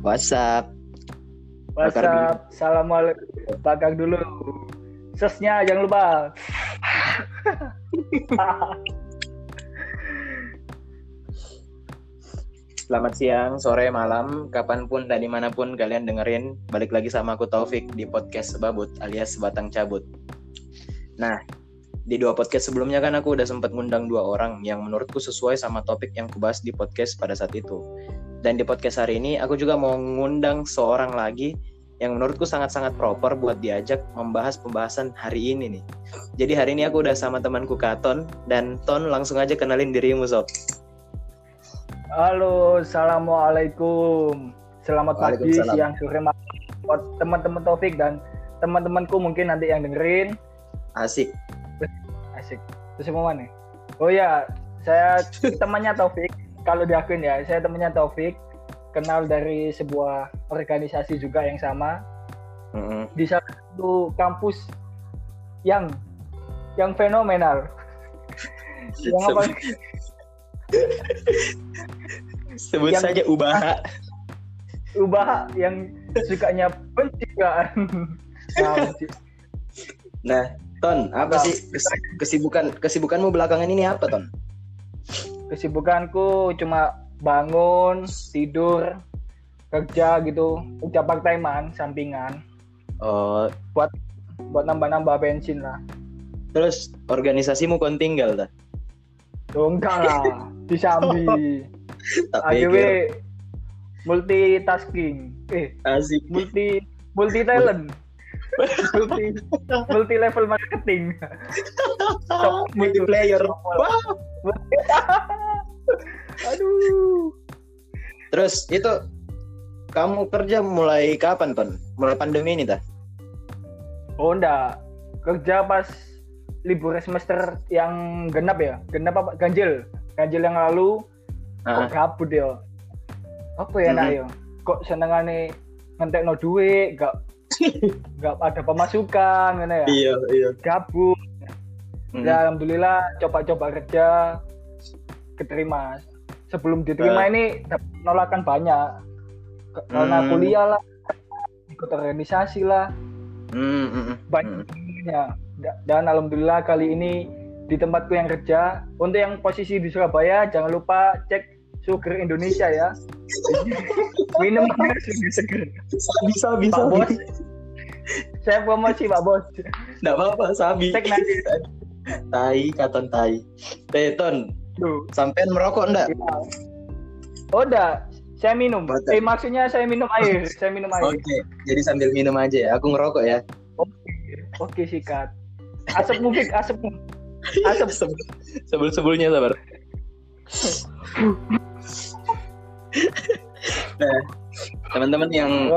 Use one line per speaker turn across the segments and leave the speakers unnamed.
WhatsApp.
WhatsApp. Assalamualaikum. Bakar dulu. Sesnya jangan lupa.
Selamat siang, sore, malam, kapan pun dan di mana pun kalian dengerin. Balik lagi sama aku Taufik di podcast Sebabut alias Sebatang Cabut. Nah, di dua podcast sebelumnya kan aku udah sempat ngundang dua orang yang menurutku sesuai sama topik yang kubahas di podcast pada saat itu. Dan di podcast hari ini aku juga mau ngundang seorang lagi yang menurutku sangat-sangat proper buat diajak membahas pembahasan hari ini nih. Jadi hari ini aku udah sama temanku Katon dan Ton langsung aja kenalin dirimu Sob.
Halo, assalamualaikum. Selamat pagi, siang, sore, malam buat teman-teman Taufik dan teman-temanku mungkin nanti yang dengerin.
Asik.
Asik. Terus mau mana? Oh ya, saya temannya Taufik. Kalau diakuin ya, saya temannya Taufik. Kenal dari sebuah organisasi juga yang sama.
Mm-hmm.
Di satu kampus yang yang fenomenal. yang apa?
Sebut
Yang-
saja Ubaha.
Ubah yang sukanya pencegahan. Nah,
Nah, Ton, apa
Nah.
sih kes- kesibukan kesibukanmu belakangan ini apa, Ton?
Kesibukanku cuma bangun, tidur, kerja gitu, udah part timean, sampingan
Oh,
buat nambah-nambah bensin lah.
terus organisasimu kontinggal dah.
Oh, enggak lah, disambi.
Tak
AGW multitasking. Eh,
Asik.
multi multi talent. Multi multi level marketing.
Multiplayer. Wah.
Aduh.
Terus itu kamu kerja mulai kapan, Ton? Mulai pandemi ini dah?
Oh enggak. Kerja pas libur semester yang genap ya. Genap apa? Ganjil. Ganjil yang lalu
Ah,
kok gabut ya. Apa ya nak
Mhm.
ya? Kok senengane ngentek no duit, gak gak ada pemasukan ngene ya.
Iya, iya.
Gabut.
Mm.
Ya alhamdulillah coba-coba kerja keterima. Sebelum diterima
Nah.
ini penolakan banyak. Karena
Hmm.
kuliah lah, ikut organisasi lah,
Mm, mm, mm.
banyak
Mm.
Ya, da- dan alhamdulillah kali ini di tempatku yang kerja. Untuk yang posisi di Surabaya, jangan lupa cek Sugar Indonesia ya. Minum sugar seger.
Sabi,
Pak
sabi.
Bos. Saya promosi Pak Bos.
Nggak apa-apa, sabi.
Cek nanti.
Tai, katon tai. Eh, Ton,
Tuh.
sampean merokok enggak?
Ya. Oh, udah. Saya minum. Eh, maksudnya saya minum air. Saya minum air.
Oke, jadi sambil minum aja ya. Aku ngerokok ya.
Oke, sikat. Asap mufik, asap asap
Sebelum sebelumnya sabar. nah, teman-teman yang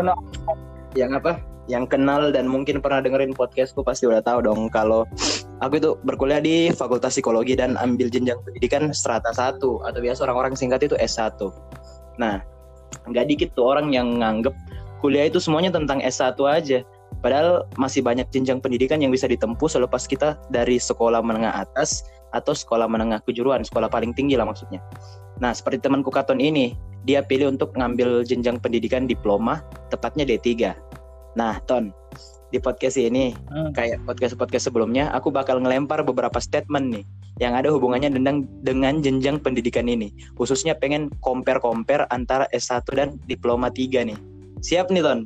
yang apa? Yang kenal dan mungkin pernah dengerin podcastku pasti udah tahu dong kalau aku itu berkuliah di Fakultas Psikologi dan ambil jenjang pendidikan strata 1 atau biasa orang-orang singkat itu S1. Nah, nggak dikit tuh orang yang nganggep kuliah itu semuanya tentang S1 aja. Padahal masih banyak jenjang pendidikan yang bisa ditempuh selepas kita dari sekolah menengah atas atau sekolah menengah kejuruan, sekolah paling tinggi lah maksudnya. Nah, seperti temanku Katon ini, dia pilih untuk ngambil jenjang pendidikan diploma, tepatnya D3. Nah, Ton, di podcast ini,
Hmm.
kayak podcast-podcast sebelumnya, aku bakal ngelempar beberapa statement nih yang ada hubungannya dengan dengan jenjang pendidikan ini. Khususnya pengen compare-compare antara S1 dan diploma 3 nih. Siap nih, Ton?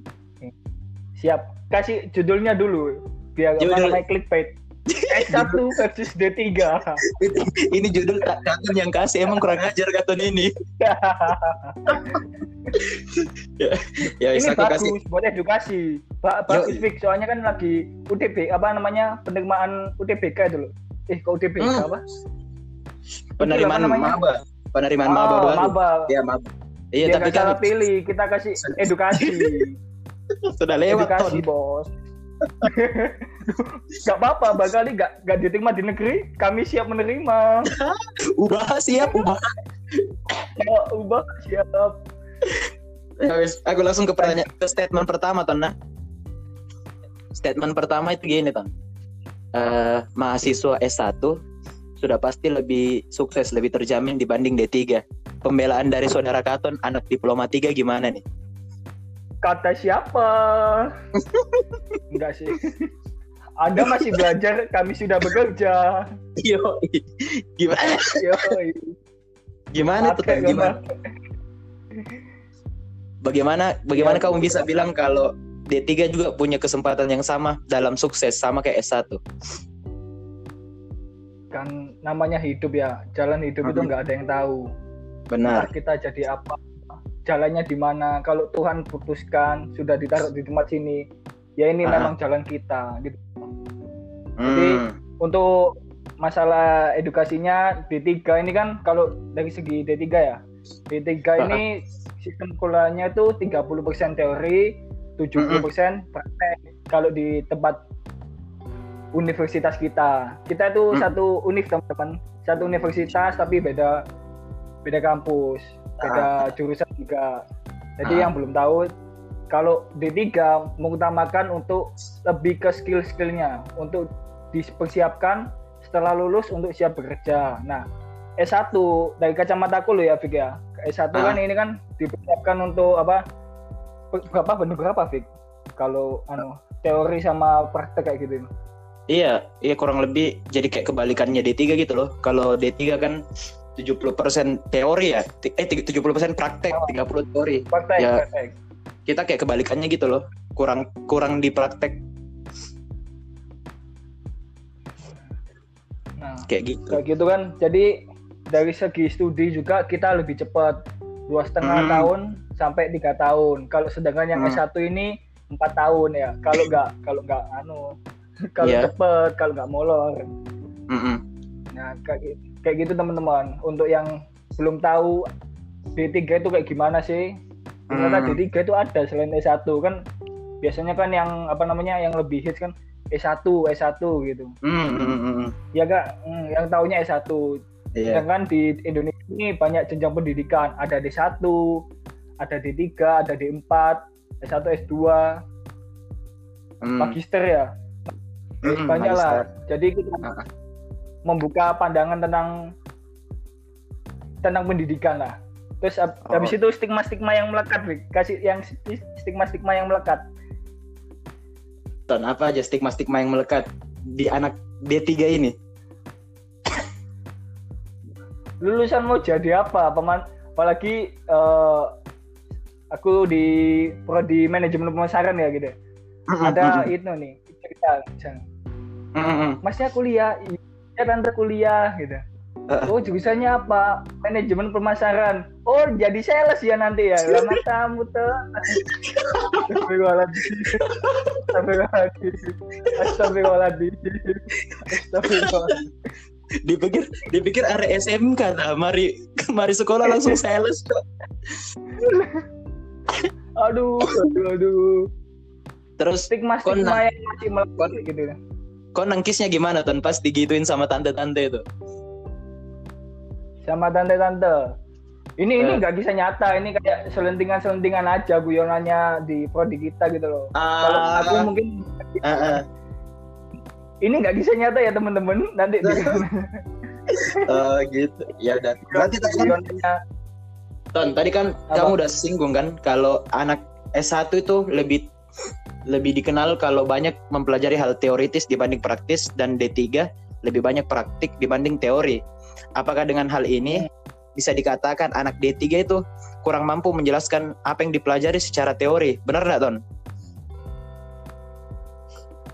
Siap. Kasih judulnya dulu biar
Judul.
namanya clickbait. S1 versus D3.
ini judul tak Katon yang kasih emang kurang ajar Katon ini. ya,
ini
wis aku
bagus
kasih
buat edukasi. Ba bagus Fik, soalnya kan lagi UTB apa namanya penerimaan UTBK itu loh. Eh kok UTBK
Hmm.
apa?
penerimaan maba, penerimaan maba
Oh,
baru.
maba.
Iya, maba. Iya,
Biar
tapi
salah
kan
pilih, kita kasih edukasi.
sudah lewat
edukasi,
Ton.
Bos. gak apa-apa, bakal gak, gak diterima di negeri, kami siap menerima.
Ubah siap, ubah.
Kalau ubah siap.
Ya wis, aku langsung ke pertanyaan ke statement pertama Ton nah. Statement pertama itu gini Ton. Eh, mahasiswa S1 sudah pasti lebih sukses, lebih terjamin dibanding D3. Pembelaan dari saudara Katon anak diploma 3 gimana nih?
Kata siapa? Enggak sih. Anda masih belajar, kami sudah bekerja.
Yo, gimana?
Yo,
Gimana tuh? Gimana? Bagaimana bagaimana
Ya.
kamu bisa bilang kalau D3 juga punya kesempatan yang sama dalam sukses sama kayak S1?
Kan namanya hidup ya. Jalan hidup itu
Mhm.
nggak ada yang tahu.
Benar.
Entah kita jadi apa, jalannya di mana. Kalau Tuhan putuskan sudah ditaruh di tempat sini, ya ini
Ah.
memang jalan kita. Gitu.
Hmm.
Untuk masalah edukasinya D3 ini kan kalau dari segi D3 ya. D3 ini sistem kuliahnya itu 30% teori, 70% praktek. Kalau di tempat universitas kita. Kita itu
Mm.
satu univ teman-teman. Satu universitas tapi beda beda kampus, beda jurusan juga. Jadi
Ah.
yang belum tahu kalau D3 mengutamakan untuk lebih ke skill-skillnya untuk dipersiapkan setelah lulus untuk siap bekerja. Nah, S1 dari kacamataku lo ya, Fik ya. S1
Ah.
kan ini kan dipersiapkan untuk apa? Berapa benar berapa, Fik? Kalau anu teori sama praktek kayak gitu.
Iya, iya kurang lebih jadi kayak kebalikannya D3 gitu loh. Kalau D3 kan 70% teori ya. Eh 70% praktek, 30 teori.
Praktek,
Ya.
praktek.
Kita kayak kebalikannya gitu loh. Kurang kurang di praktek
Nah,
kayak gitu.
kayak gitu kan. Jadi dari segi studi juga kita lebih cepat dua setengah
Hmm.
tahun sampai tiga tahun. Kalau sedangkan yang
Hmm.
S1 ini empat tahun ya. Kalau nggak kalau nggak anu kalau
Iya.
cepet kalau nggak molor.
Mm-mm.
Nah kayak gi- kayak gitu teman-teman. Untuk yang belum tahu D3 itu kayak gimana sih? Ternyata
Hmm.
D3 itu ada selain S1 kan. Biasanya kan yang apa namanya yang lebih hits kan S1, S1 gitu.
Mm, mm, mm, mm.
Ya kak, Hmm, yang taunya S1.
Iya.
Sedangkan di Indonesia ini banyak jenjang pendidikan. Ada D1, ada D3, ada D4, S1, S2,
Mm.
magister ya.
Mm,
banyak lah.
magister.
Jadi kita. Membuka pandangan tentang tentang pendidikan lah. Terus ab-
Oh.
habis itu stigma-stigma yang melekat, Vic. Kasih yang sti- stigma-stigma yang melekat.
Ton, apa aja stigma-stigma yang melekat di anak D3 ini?
Lulusan mau jadi apa? Peman apalagi eh, aku di prodi manajemen pemasaran ya gitu. Ada itu nih cerita. Masnya kuliah, iya tante kuliah gitu. Oh jurusannya apa? Manajemen pemasaran. Oh jadi sales ya nanti ya. Lama kamu tuh. Astagfirullahaladzim. Astagfirullahaladzim. Astagfirullahaladzim. Astagfirullahaladzim.
dipikir dipikir area SMK nah, mari mari sekolah langsung sales kok.
Aduh, aduh, aduh.
terus
Stigma
Kon-
stigma yang masih melekat gitu.
Kok nangkisnya gimana ton pas digituin sama tante-tante itu
Sama tante-tante. Ini ini
Eh.
nggak bisa nyata. Ini kayak selentingan-selentingan aja guyonannya di prodi kita gitu loh. Kalau aku mungkin
ah, ah.
ini nggak bisa nyata ya teman-teman. Nanti di
Oh, gitu ya udah kan,
guyonannya
ton tadi kan
Apa?
kamu udah singgung kan kalau anak S1 itu lebih lebih dikenal kalau banyak mempelajari hal teoritis dibanding praktis dan D3 lebih banyak praktik dibanding teori. Apakah dengan hal ini bisa dikatakan anak D3 itu kurang mampu menjelaskan apa yang dipelajari secara teori? Benar nggak, Ton?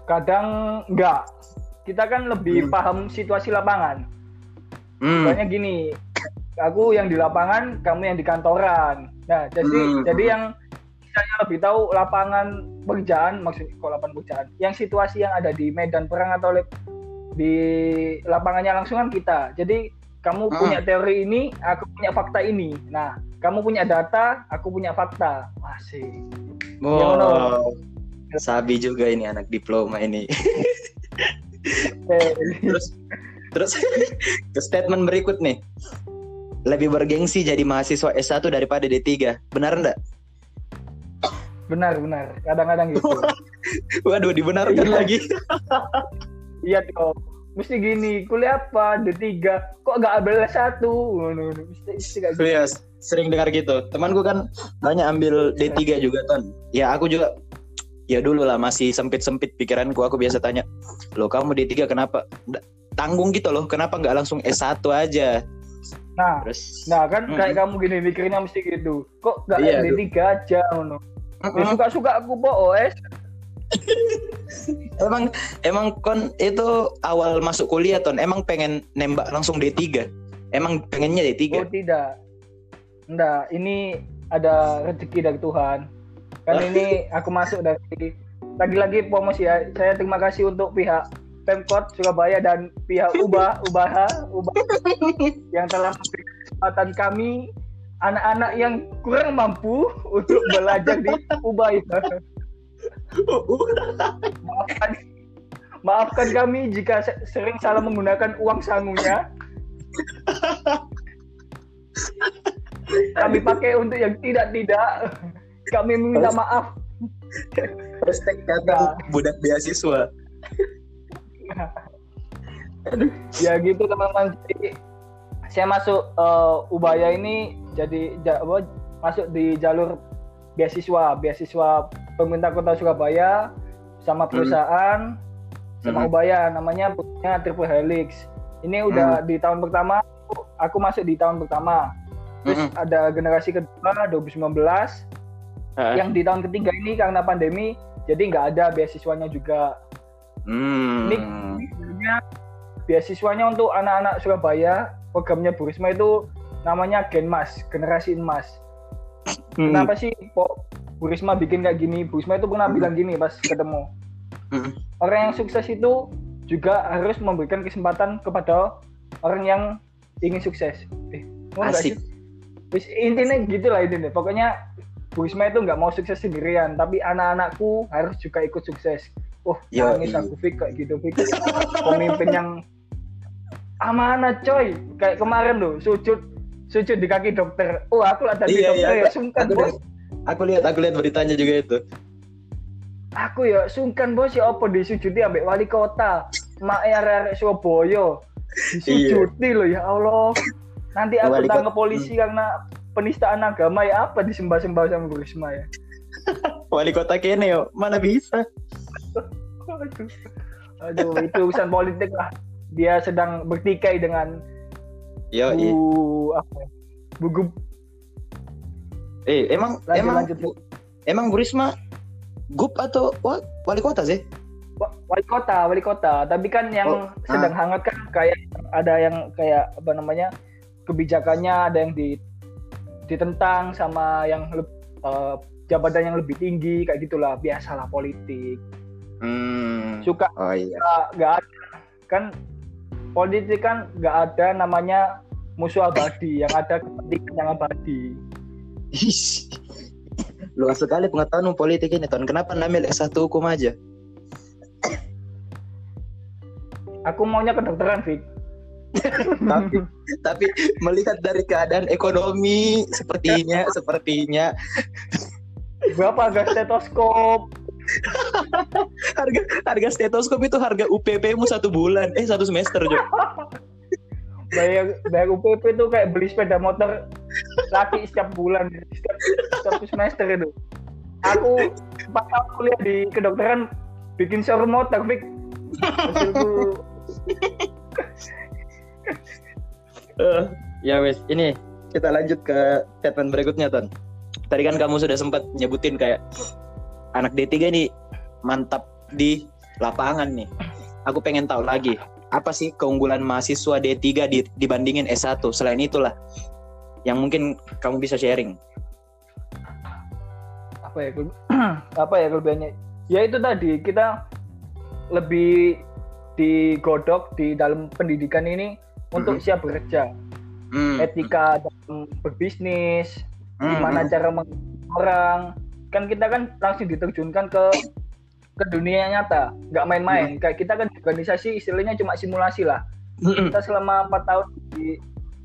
kadang nggak. Kita kan lebih
Hmm.
paham situasi lapangan.
Hmm.
Soalnya gini, aku yang di lapangan, kamu yang di kantoran. Nah, jadi
Hmm.
jadi yang misalnya lebih tahu lapangan pekerjaan, maksudnya kok lapangan pekerjaan, yang situasi yang ada di medan perang atau di lapangannya langsung kan kita. Jadi kamu
Hmm.
punya teori ini, aku punya fakta ini. Nah, kamu punya data, aku punya fakta. Masih.
Wow. Sabi juga ini anak diploma ini. terus terus ke statement berikut nih. Lebih bergengsi jadi mahasiswa S1 daripada D3. Benar enggak?
Benar benar. Kadang-kadang gitu.
Waduh, dibenarkan
Iya.
lagi.
Iya tuh. mesti gini kuliah apa D3 kok nggak ambil S1 ngono mesti mesti kayak gitu.
Iya, sering dengar gitu. Temanku kan banyak ambil D3 juga, Ton. Ya, aku juga ya dulu lah masih sempit-sempit pikiranku. Aku biasa tanya, "Loh, kamu D3 kenapa?" Tanggung gitu loh, kenapa nggak langsung S1 aja?
nah
Terus
nah kan
Mm-mm.
kayak kamu gini mikirnya mesti gitu kok nggak
Iya,
D3 aja ngono ya
Mm-mm.
suka suka aku po OS
emang emang kon itu awal masuk kuliah, Ton. Emang pengen nembak langsung D3. Emang pengennya
oh
D3.
tidak enggak ini ada rezeki dari Tuhan kan ini aku masuk dari lagi-lagi promosi ya saya terima kasih untuk pihak Pemkot Surabaya dan pihak Ubah Ubaha Ubah yang telah memberikan kesempatan kami anak-anak yang kurang mampu untuk belajar di Ubah maafkan, maafkan kami jika se- sering salah menggunakan uang sangunya. Kami pakai untuk yang tidak-tidak. Kami meminta maaf.
Hashtag kata budak beasiswa.
ya gitu teman-teman saya masuk eh, Ubaya ini jadi ja- apa, masuk di jalur beasiswa beasiswa pemerintah kota Surabaya sama perusahaan sama
Mhm.
Ubaya namanya punya Triple Helix ini udah di tahun pertama aku masuk di tahun pertama terus
Mm-mm.
ada generasi kedua 2019
Ah.
yang di tahun ketiga ini karena pandemi jadi nggak ada beasiswanya juga
Hmm.
Ini sebenarnya beasiswanya untuk anak-anak Surabaya programnya Bu Risma itu namanya Genmas generasi emas.
Hmm.
kenapa sih kok Bu Risma bikin kayak gini? Bu Risma itu pernah bilang gini pas ketemu.
Hmm.
orang yang sukses itu juga harus memberikan kesempatan kepada orang yang ingin sukses. Eh,
Asik.
Wis, intinya gitulah intinya. Pokoknya Bu Risma itu nggak mau sukses sendirian tapi anak-anakku harus juga ikut sukses. Oh
Yo,
nangis
iya.
aku Fik kayak gitu Fik. Pemimpin yang amanah coy. Kayak kemarin loh sujud sujud di kaki dokter. Oh aku lah tadi
Iya,
dokter
iya.
ya sungkan
Aku
bos.
lihat, aku lihat, aku lihat beritanya juga itu.
aku ya sungkan bos. Ya apa disujudi ambek wali kota? Mak arek Surabaya. Disujuti loh ya Allah. Nanti aku
Wali
tangkap
kota-
polisi karena penistaan agama ya apa disembah-sembah sama Bu Risma ya?
Wali kota kene yo, mana bisa?
aduh, aduh itu urusan politik lah dia sedang bertikai dengan
Yo.
Bu apa ya? Bu Gub-
eh emang
lanjut
emang
lanjut
Bu- emang Bu Risma gup atau wa- wali kota sih?
Wa- wali kota wali kota tapi kan yang
Oh,
sedang hangat kan kayak ada yang kayak apa namanya kebijakannya ada yang di ditentang sama yang eh, jabatan yang lebih tinggi kayak gitulah biasalah politik
Hmm.
suka
Oh iya.
nggak nggak ada kan politik kan nggak ada namanya musuh abadi yang ada kepentingan yang abadi.
Luas sekali pengetahuan politik ini, Ton. Kenapa nambil S1 hukum aja?
aku maunya kedokteran Fik
tapi tapi melihat dari keadaan ekonomi sepertinya sepertinya
berapa harga stetoskop
harga harga stetoskop itu harga UPP mu satu bulan. Eh satu semester Jo.
bayar bayar UPP itu kayak beli sepeda motor laki setiap bulan. Setiap, setiap semester itu. Aku pas tahun kuliah di kedokteran bikin showroom motor Fik. Hasilku
Eh, ya wes ini kita lanjut ke statement berikutnya Ton. Tadi kan kamu sudah sempat nyebutin kayak anak D3 nih mantap di lapangan nih. Aku pengen tahu lagi apa sih keunggulan mahasiswa D3 di- dibandingin S1 selain itulah yang mungkin kamu bisa sharing.
apa ya apa ya kelebihannya ya itu tadi kita lebih digodok di dalam pendidikan ini untuk
Mhm.
siap bekerja
Hmm.
etika dalam berbisnis
Hmm,
gimana
hmm.
cara mengurus orang kan kita kan langsung diterjunkan ke ke dunia nyata nggak main-main kayak kita kan organisasi istilahnya cuma simulasi lah
Hmm, hmm.
kita selama empat tahun di,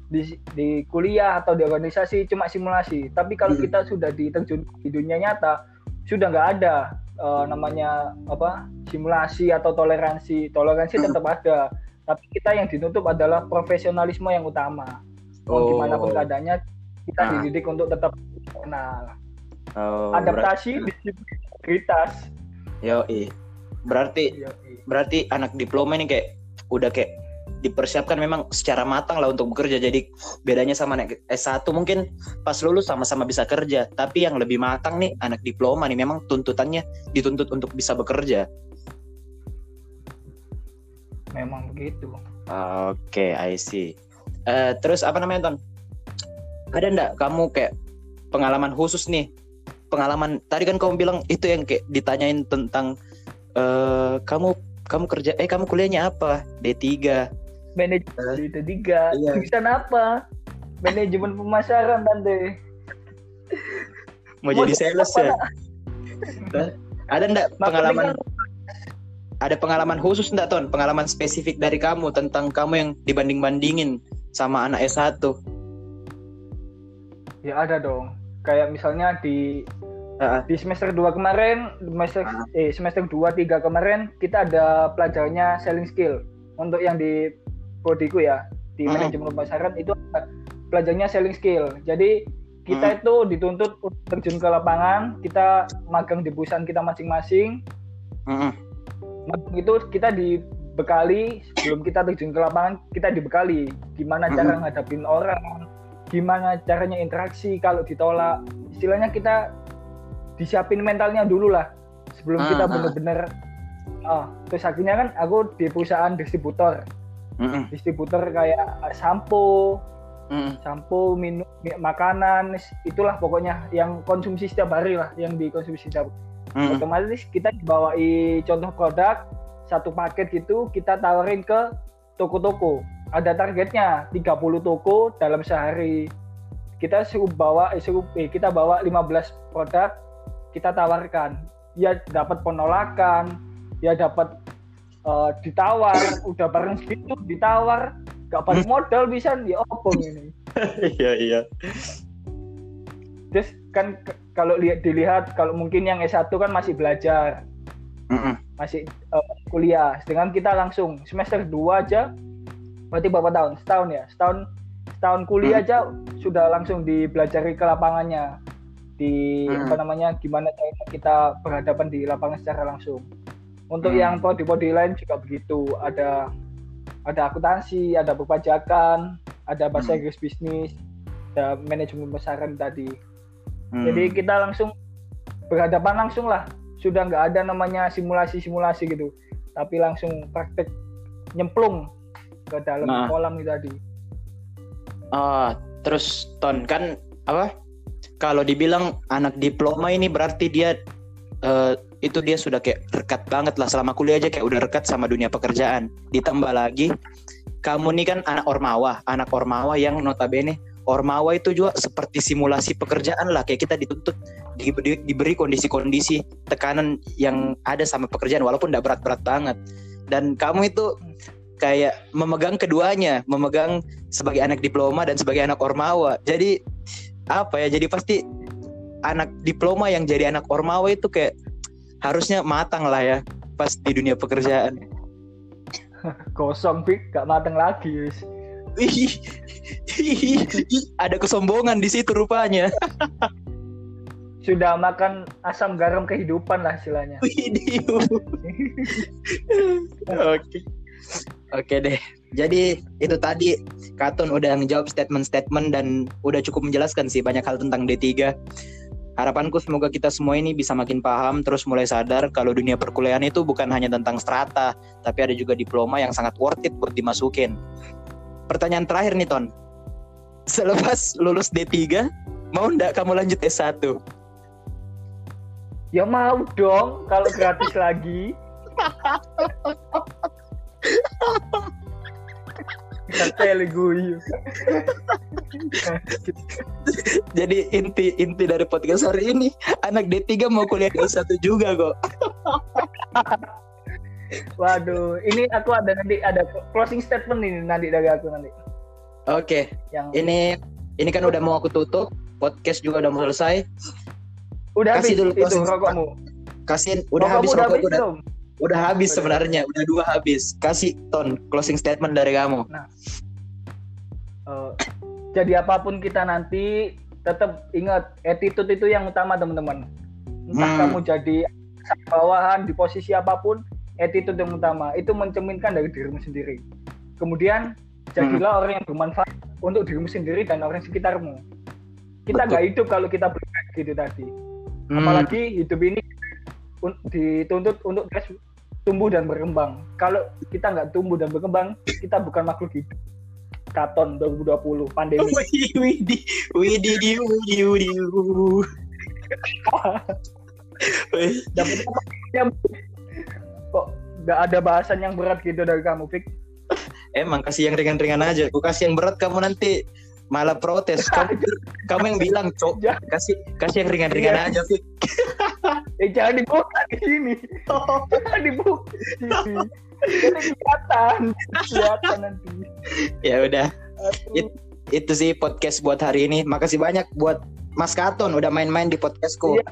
di di kuliah atau di organisasi cuma simulasi tapi kalau
Hmm.
kita sudah diterjun di dunia nyata sudah nggak ada eh, namanya apa simulasi atau toleransi toleransi
Hmm.
tetap ada tapi kita yang ditutup adalah profesionalisme yang utama mau
Oh.
gimana pun keadaannya kita
Ah.
dididik untuk tetap kenal
Oh,
adaptasi disiplin integritas
Yo, berarti
Iya,
berarti anak diploma ini kayak udah kayak dipersiapkan memang secara matang lah untuk bekerja. Jadi bedanya sama anak S1 mungkin pas lulus sama-sama bisa kerja, tapi yang lebih matang nih anak diploma nih memang tuntutannya dituntut untuk bisa bekerja.
memang begitu
Oke, I see. Eh, terus apa namanya Ton? Ada ndak kamu kayak pengalaman khusus nih? Pengalaman tadi kan kamu bilang itu yang kayak ditanyain tentang eh kamu kamu kerja eh kamu kuliahnya apa? D3.
manajemen itu tiga
Iya.
jurusan apa manajemen pemasaran tante
Mau
Mau
jadi sales ya? Hah? Ada ndak pengalaman
Marketing
ada pengalaman khusus ndak Ton? Pengalaman spesifik dari kamu tentang kamu yang dibanding-bandingin sama anak S1.
ya ada dong kayak misalnya di
Heeh.
di semester 2 kemarin semester
Ah.
eh semester 2 3 kemarin kita ada pelajarannya selling skill. Untuk yang di prodiku ya di
Ah.
manajemen pemasaran itu pelajarannya selling skill. Jadi kita itu dituntut untuk terjun ke lapangan kita magang di perusahaan kita masing-masing. Magang itu kita dibekali sebelum kita terjun ke lapangan kita dibekali. Gimana cara ngadapin orang gimana caranya interaksi kalau ditolak istilahnya kita disiapin mentalnya dulu lah sebelum
Ah,
kita
ah.
bener-bener ah terus akhirnya kan aku di perusahaan distributor
Heeh.
distributor kayak sampo
Heeh.
sampo minum mi- makanan itulah pokoknya yang konsumsi setiap hari lah yang dikonsumsi setiap
Heeh.
otomatis kita dibawai contoh produk satu paket gitu kita tawarin ke toko-toko ada targetnya 30 toko dalam sehari. Kita suruh bawa eh, suruh eh, kita bawa 15 produk kita tawarkan. Ya dapat penolakan ya dapat eh, ditawar. Udah bareng segitu ditawar. Gak balik modal bisa. Ya ini?
Iya iya.
terus kan kalau lihat dilihat kalau mungkin yang S1 kan masih belajar.
Heeh.
masih eh, kuliah. Sedangkan kita langsung semester 2 aja berarti berapa tahun setahun ya setahun setahun kuliah
Hmm.
aja sudah langsung dibelajari ke lapangannya di
Hmm.
apa namanya gimana caranya kita berhadapan di lapangan secara langsung untuk
Hmm.
yang prodi-prodi lain juga begitu ada ada akuntansi ada perpajakan ada bahasa
Hmm.
Inggris bisnis ada manajemen pemasaran tadi
Hmm.
jadi kita langsung berhadapan langsung lah. Sudah nggak ada namanya simulasi-simulasi gitu. Tapi langsung praktek nyemplung ke dalam
Nah.
kolam itu tadi.
Ah, terus Ton kan apa? Kalau dibilang anak diploma ini berarti dia eh, itu dia sudah kayak rekat banget lah selama kuliah aja kayak udah rekat sama dunia pekerjaan. Ditambah lagi kamu nih kan anak ormawa, anak ormawa yang notabene ormawa itu juga seperti simulasi pekerjaan lah kayak kita dituntut diberi, diberi kondisi-kondisi tekanan yang ada sama pekerjaan walaupun tidak berat-berat banget. Dan kamu itu kayak memegang keduanya, memegang sebagai anak diploma dan sebagai anak ormawa. Jadi apa ya? Jadi pasti anak diploma yang jadi anak ormawa itu kayak harusnya matang lah ya pas di dunia pekerjaan.
Gosong pik, gak mateng lagi wis.
Ada kesombongan di situ rupanya.
Sudah makan asam garam kehidupan lah istilahnya.
Oke. Oke deh. Jadi itu tadi Katon udah ngejawab statement-statement dan udah cukup menjelaskan sih banyak hal tentang D3. Harapanku semoga kita semua ini bisa makin paham terus mulai sadar kalau dunia perkuliahan itu bukan hanya tentang strata, tapi ada juga diploma yang sangat worth it buat dimasukin. Pertanyaan terakhir nih Ton. Selepas lulus D3, mau ndak kamu lanjut S1?
Ya mau dong kalau gratis lagi. Gue.
Jadi inti inti dari podcast hari ini anak D3 mau kuliah di S1 juga kok.
Waduh, ini aku ada nanti ada closing statement ini nanti dari aku nanti.
Oke,
Yang
ini ini kan udah mau aku tutup, podcast juga udah mau selesai.
udah
kasih
habis
dulu
itu rokokmu.
Kasihin udah
Rokokmu
habis
udah
rokok
habis
udah.
belum?
Udah habis sebenarnya, udah dua habis. Kasih ton closing statement dari kamu.
Nah, uh, jadi apa pun kita nanti tetap ingat attitude itu yang utama teman-teman. Entah hmm. kamu jadi bawahan di posisi apa pun, attitude yang utama itu mencerminkan dari dirimu sendiri. Kemudian jadilah hmm. orang yang bermanfaat untuk dirimu sendiri dan orang sekitarmu. Kita nggak hidup kalau kita berbuat gitu tadi. Hmm. Apalagi hidup ini dituntut untuk terus tumbuh dan berkembang. Kalau kita nggak tumbuh dan berkembang, kita bukan makhluk hidup. Katon 2020 pandemi.
Widi, widi, widi, widi, widi.
Dapat Kok nggak ada bahasan yang berat gitu dari kamu, Fik?
Emang kasih yang ringan-ringan aja. Aku kasih yang berat kamu nanti malah protes kamu kamu yang bilang cok kasih kasih yang ringan-ringan iya. aja Fik
eh jangan dibuka di sini. Jangan dibuka di sini. Kelihatan kelihatan nanti.
Ya udah. It, itu sih podcast buat hari ini. Makasih banyak buat Mas Katon udah main-main di podcastku. Iya.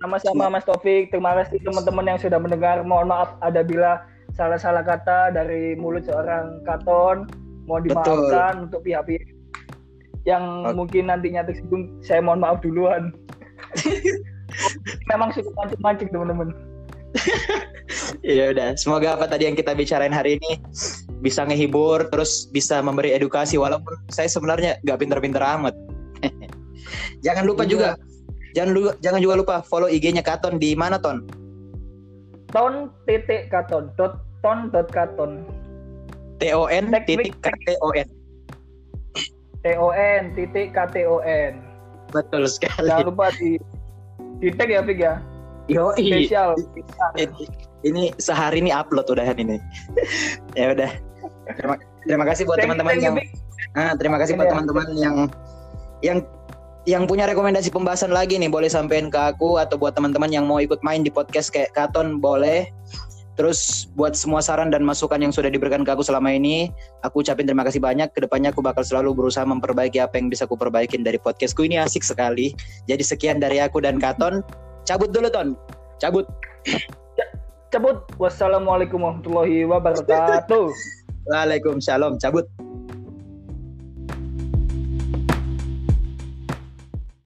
sama-sama Mas Taufik. Terima kasih teman-teman yang sudah mendengar. Mohon maaf ada bila salah-salah kata dari mulut seorang Katon. Mohon dimaafkan Betul. untuk pihak-pihak yang okay. mungkin nantinya tersinggung. Saya mohon maaf duluan memang suka mancing-mancing teman-teman.
Ya udah semoga apa tadi yang kita bicarain hari ini bisa ngehibur terus bisa memberi edukasi walaupun saya sebenarnya nggak pinter-pinter amat. Jangan lupa iya. juga jangan lupa jangan juga lupa follow IG-nya Katon. Di mana Ton?
Ton titik Katon dot ton dot Katon.
T O N titik K T O N.
T O N titik K T O N.
Betul sekali.
Jangan lupa di di tag ya Fik ya
Yo, spesial. Ini, sehari ini upload udah ini. ya udah. Terima, terima kasih buat teman-teman yang ah, terima kasih buat iya. teman-teman yang yang yang punya rekomendasi pembahasan lagi nih boleh sampein ke aku atau buat teman-teman yang mau ikut main di podcast kayak Katon boleh. Terus buat semua saran dan masukan yang sudah diberikan ke aku selama ini, aku ucapin terima kasih banyak. Ke depannya aku bakal selalu berusaha memperbaiki apa yang bisa aku perbaikin dari podcastku ini asik sekali. Jadi sekian dari aku dan Katon. Cabut dulu Ton. Cabut.
Cabut. Wassalamualaikum warahmatullahi wabarakatuh.
Waalaikumsalam. Cabut.